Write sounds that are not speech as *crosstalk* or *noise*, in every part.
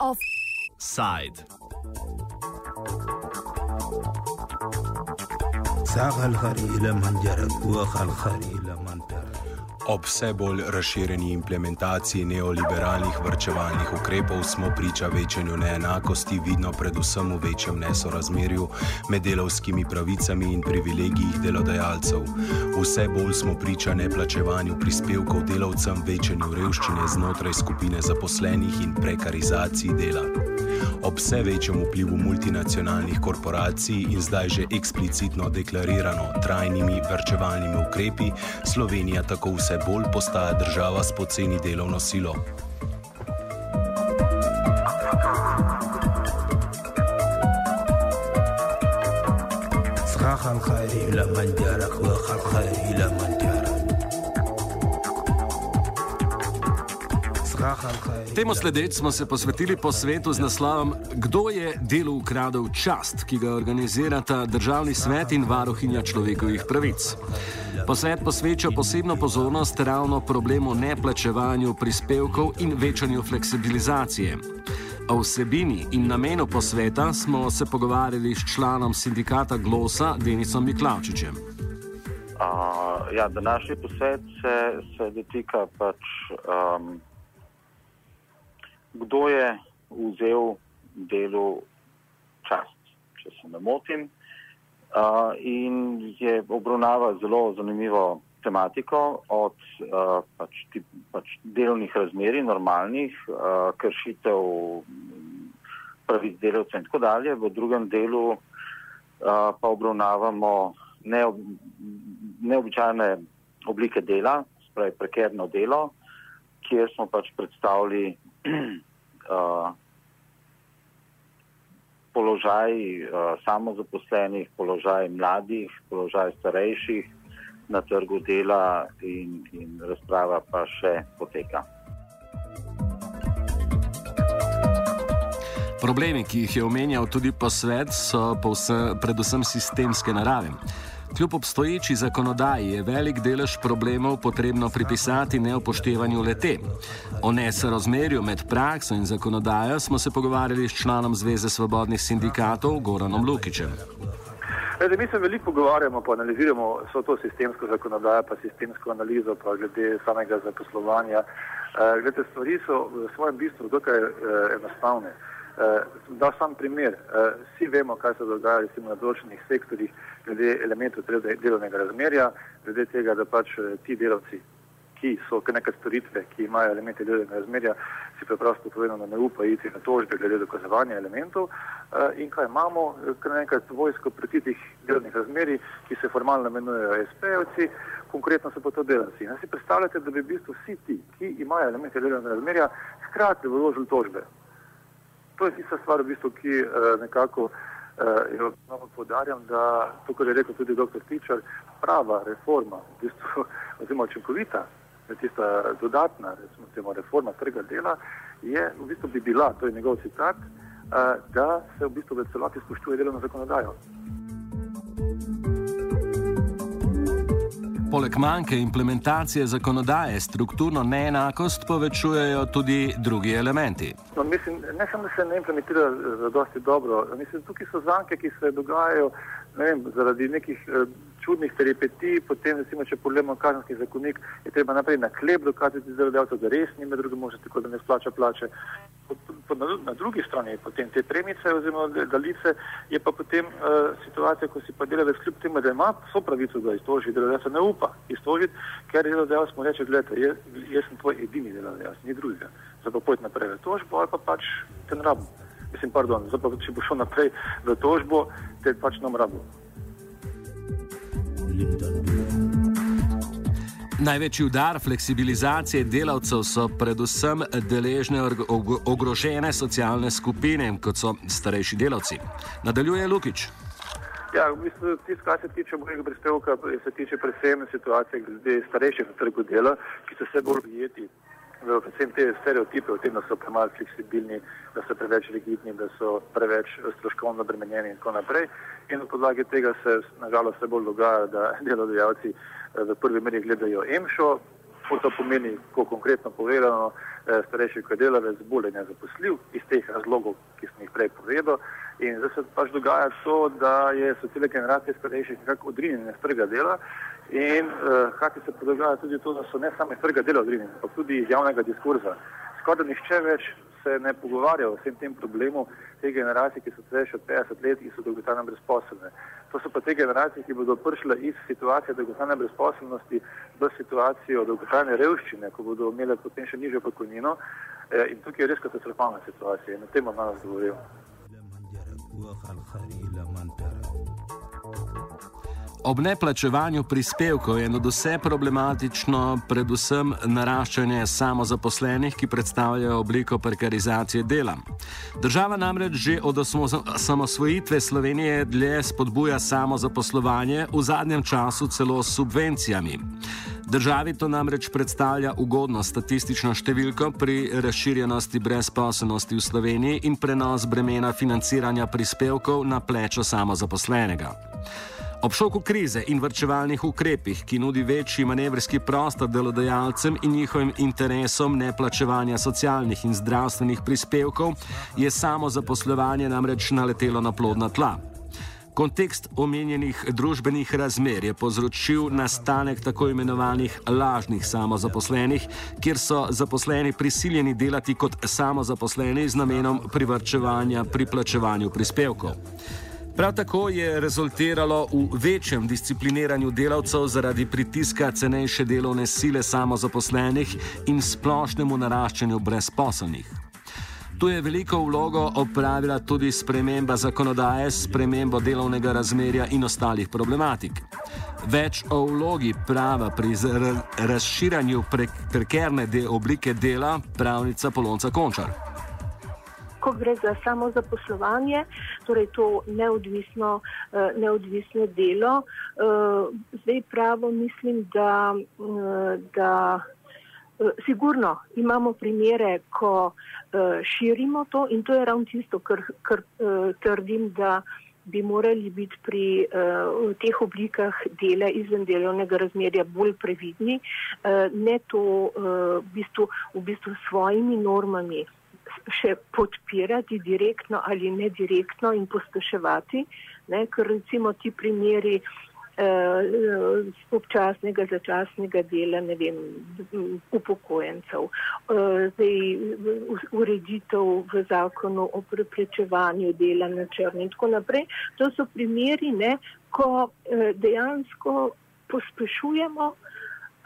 Offside. سايد ساق الخري إلى منجرد وخ الخري إلى Ob vse bolj razširjeni implementaciji neoliberalnih vrčevalnih ukrepov smo priča večanju neenakosti, vidno predvsem v večjem nesorazmerju med delovskimi pravicami in privilegiji delodajalcev. Vse bolj smo priča neplačevanju prispevkov delavcem, večanju revščine znotraj skupine zaposlenih in prekarizaciji dela. Ob vse večjem vplivu multinacionalnih korporacij in zdaj že eksplicitno deklarirano trajnimi vrčevalnimi ukrepi, Slovenija tako vse bolj postaja država s poceni delovno silo. سخاخ الخريل من جرك وخ الخريل من ترك Temu sledeč smo se posvetili po svetu z naslovom Kdo je delu ukradel čast, ki ga organizirata Državni svet in varuhinja človekovih pravic. Posvet posveča posebno pozornost ravno problemu neplačevanju prispevkov in večanju fleksibilizacije. O vsebini in namenu posveta smo se pogovarjali s članom sindikata Glosa Denisom Miklavčičem. Uh, ja, današnji posvet se, se dotika pač, um, kdo je vzel delu čast, če se ne motim. Uh, in je obravnava zelo zanimivo tematiko od uh, pač, tip, pač delovnih razmerij, normalnih, uh, kršitev pravic delavcev in tako dalje. V drugem delu uh, pa obravnavamo neob, neobičajne oblike dela, spravi prekerno delo, kjer smo pač predstavili *clears throat* uh, položaj uh, samozaposlenih, položaj mladih, položaj starejših na trgu dela in, in razprava pa še poteka. Problemi, ki jih je omenjal tudi posvet, so povsem, predvsem sistemske narave. Kljub obstoječi zakonodaji je velik delež problemov potrebno pripisati neupoštevanju lete. O nesorazmerju med prakso in zakonodajo smo se pogovarjali s članom Zveze svobodnih sindikatov Goranom Lukičem. Glede, mi se veliko pogovarjamo, pa analiziramo vso to sistemsko zakonodajo, pa sistemsko analizo, pa glede samega zaposlovanja. Uh, glede, stvari so v svojem bistvu dokaj uh, enostavne. Uh, da sam primer, uh, vsi vemo, kaj se dogaja recimo, na določenih sektorjih, glede elementov delovnega razmerja, glede tega, da pač ti delavci, ki so neke storitve, ki imajo elemente delovnega razmerja, si preprosto povedano ne upajo iti na tožbe glede dokazovanja elementov. Uh, in kaj imamo, kar naenkrat vojsko proti tih delovnih razmerij, ki se formalno imenujejo SP-ovci, konkretno so pa to delavci. Si predstavljate, da bi v bistvu vsi ti, ki imajo elemente delovnega razmerja, hkrati vložili tožbe. To je tista stvar, v bistvu, ki uh, nekako uh, jo podarjam, da to, kar je rekel tudi dr. Tičar, prava reforma, v bistvu, *laughs* oziroma učinkovita, tista dodatna recimo, temo, reforma trga dela, je v bistvu bi bila, to je njegov citat, da se v bistvu v celoti spoštuje delovno zakonodajo. Poleg manjke implementacije zakonodaje, strukturno neenakost povečujejo tudi drugi elementi. No, mislim, ne samo, da se ne implementira dosti dobro, mislim, tukaj so zanke, ki se dogajajo ne vem, zaradi nekih eh, čudnih peripetij, potem recimo, če pogledamo kazenski zakonik, je treba naprej na klep dokazati delodajalcev, da res ni med drugim možno tako, da ne splača plače. Na, na drugi strani potem te premice oziroma dalice je pa potem uh, situacija, ko si pa delavec kljub temu, da ima so pravico, da iztoži, delodajalca ne upa iztožiti, ker delodajalec mu reče, gledajte, jaz, jaz sem tvoj edini delodajalec, ni drugega. Zato pojdi naprej v tožbo ali pa pač te ne rabim. Mislim, pardon, zato če bo šel naprej v tožbo, te pač nam rabim. Največji udar fleksibilizacije delavcev so predvsem deležne ogrožene socialne skupine, kot so starejši delavci. Nadaljuje Lukič. Ja, v bistvu, tist, kar se tiče mojega prispevka, se tiče predvsem situacije glede starejših na trgu dela, ki so vse bolj prijeti predvsem te stereotipe o tem, da so premalo fleksibilni, da so preveč rigidni, da so preveč stroškovno obremenjeni in tako naprej. In na podlagi tega se nažalost vse bolj dogaja, da *laughs* delodajalci v prvi meri gledajo EMŠO, to pomeni, ko konkretno povedano, eh, starejši kot delavec bolj ne zaposljiv iz teh razlogov, ki sem jih prej povedal. In zdaj se pač dogaja to, da so cele generacije starejših nekako odrinjene z trga dela in uh, hkrati se dogaja tudi to, da so ne samo iz trga dela odrinjene, ampak tudi iz javnega diskurza. Skoraj nišče več se ne pogovarja o vsem tem problemu te generacije, ki so starejše od 50 let in so dolgotrajno brezposobne. To so pa te generacije, ki bodo prišle iz situacije dolgotrajne brezposobnosti do situacije dolgotrajne revščine, ko bodo imele potem še nižjo pokojnino. Eh, in tukaj je res katastrofalna situacija in o tem bom danes govoril. Ob neplačevanju prispevkov je nad vse problematično predvsem naraščanje samozaposlenih, ki predstavljajo obliko prekarizacije dela. Država namreč že od osamosvojitve Slovenije dlje spodbuja samozaposlovanje, v zadnjem času celo s subvencijami. Državi to namreč predstavlja ugodno statistično številko pri razširjenosti brezposobnosti v Sloveniji in prenos bremena financiranja prispevkov na plečo samozaposlenega. Ob šoku krize in vrčevalnih ukrepih, ki nudi večji manevrski prostor delodajalcem in njihovim interesom neplačevanja socialnih in zdravstvenih prispevkov, je samo zaposlovanje namreč naletelo na plodna tla. Kontekst omenjenih družbenih razmer je povzročil nastanek tako imenovanih lažnih samozaposlenih, kjer so zaposleni prisiljeni delati kot samozaposleni z namenom privrčevanja pri plačevanju prispevkov. Prav tako je rezultiralo v večjem discipliniranju delavcev zaradi pritiska cenejše delovne sile samozaposlenih in splošnemu naraščanju brezposobnih. Tu je veliko vlogo opravila tudi sprememba zakonodaje s spremembo delovnega razmerja in ostalih problematik. Več o vlogi prava pri razširanju prekerne de oblike dela pravnica Polonca Končar gre za samo zaposlovanje, torej to neodvisno, uh, neodvisno delo. Uh, zdaj pravo mislim, da, uh, da uh, sigurno imamo primere, ko uh, širimo to in to je ravno tisto, kar, kar uh, trdim, da bi morali biti pri uh, teh oblikah dela izven delovnega razmerja bolj previdni, uh, ne to uh, v bistvu, v bistvu svojimi normami še podpirati direktno ali nedirektno in pospeševati, ne, ker recimo ti primeri eh, občasnega, začasnega dela, ne vem, upokojencev, eh, zdaj ureditev v zakonu o preprečevanju dela na črni in tako naprej. To so primeri, ne, ko eh, dejansko pospešujemo,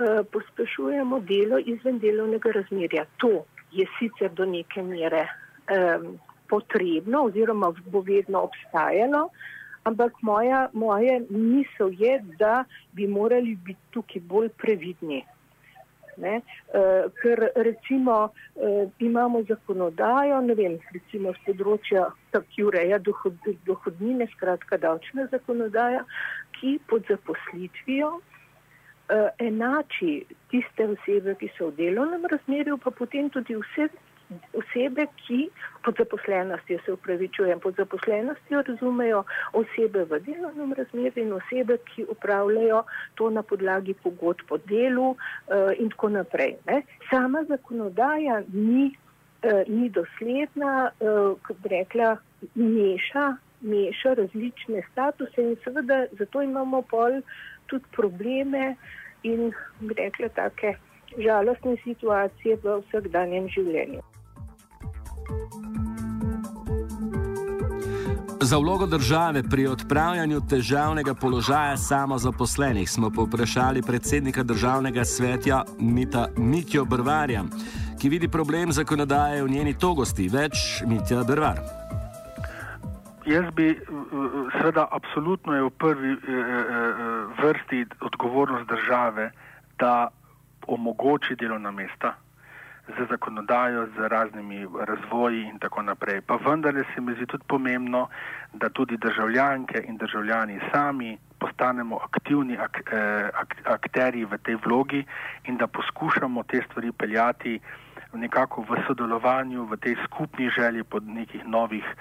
eh, pospešujemo delo izven delovnega razmerja. To je sicer do neke mere um, potrebno oziroma bo vedno obstajalo, ampak moja, moja misel je, da bi morali biti tukaj bolj previdni. Ne, uh, ker recimo uh, imamo zakonodajo, ne vem, recimo z področja, ki ureja dohod, dohodnine, skratka davčna zakonodaja, ki pod zaposlitvijo uh, enači tiste osebe, ki so v delovnem razmerju, pa potem tudi vse osebe, ki pod zaposlenostjo se upravičujem, pod zaposlenostjo razumejo osebe v delovnem razmerju in osebe, ki upravljajo to na podlagi pogod po delu uh, in tako naprej. Ne. Sama zakonodaja ni, uh, ni dosledna, uh, kot rekla, meša, meša različne statuse in seveda zato imamo pol tudi probleme in rekla take žalostne situacije v vsakdanjem življenju. Za vlogo države pri odpravljanju težavnega položaja samozaposlenih smo povprašali predsednika državnega svetja Mita Mitjo Brvarja, ki vidi problem zakonodaje v njeni togosti. Več Mitja Brvar. Jaz bi, seveda, absolutno je v prvi eh, eh, vrsti odgovornost države, da omogoči delovna mesta z zakonodajo, z raznimi razvoji in tako naprej. Pa vendar se mi zdi tudi pomembno, da tudi državljanke in državljani sami postanemo aktivni ak, eh, ak, akteri v tej vlogi in da poskušamo te stvari peljati nekako v sodelovanju, v tej skupni želji po nekih novih uh,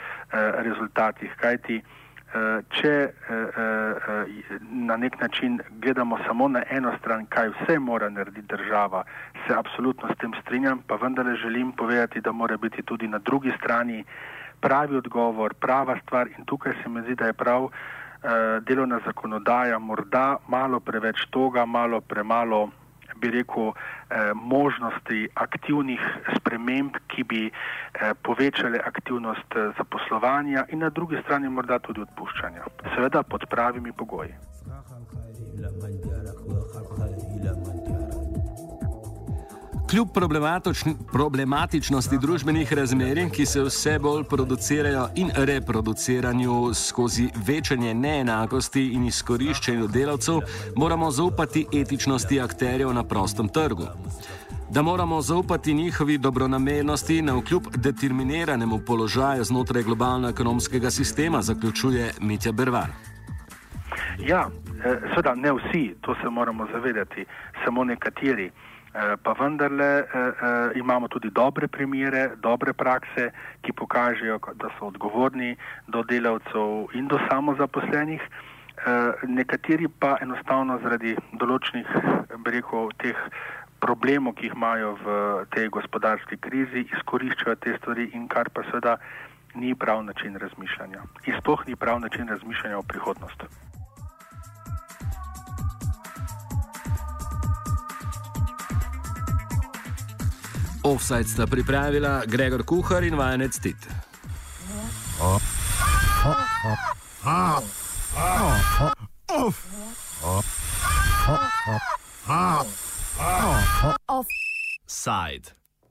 rezultatih. Kajti, uh, če uh, uh, na nek način gledamo samo na eno stran, kaj vse mora narediti država, se absolutno s tem strinjam, pa vendarle želim povedati, da mora biti tudi na drugi strani pravi odgovor, prava stvar in tukaj se mi zdi, da je prav. Delovna zakonodaja morda malo preveč toga, malo premalo bi rekel, eh, možnosti aktivnih sprememb, ki bi eh, povečale aktivnost eh, zaposlovanja in na drugi strani morda tudi odpuščanja. Seveda pod pravimi pogoji. Kljub problematičnosti družbenih razmerij, ki se vse bolj producirajo in reproduciranju skozi večanje neenakosti in izkoriščanju delavcev, moramo zaupati etičnosti akterjev na prostem trgu. Da moramo zaupati njihovi dobronamernosti na vkljub determiniranemu položaju znotraj globalno ekonomskega sistema, zaključuje Mitja Bervar. Ja, eh, seveda ne vsi, to se moramo zavedati, samo nekateri. Eh, pa vendarle eh, eh, imamo tudi dobre primere, dobre prakse, ki pokažejo, da so odgovorni do delavcev in do samozaposlenih. Nekateri pa enostavno zaradi določenih, bi rekel, teh problemov, ki jih imajo v tej gospodarski krizi, izkoriščajo te stvari in kar pa seveda ni prav način razmišljanja. In sploh ni prav način razmišljanja o prihodnosti. Offside sta pripravila Gregor Kuhar in vajenec Tit.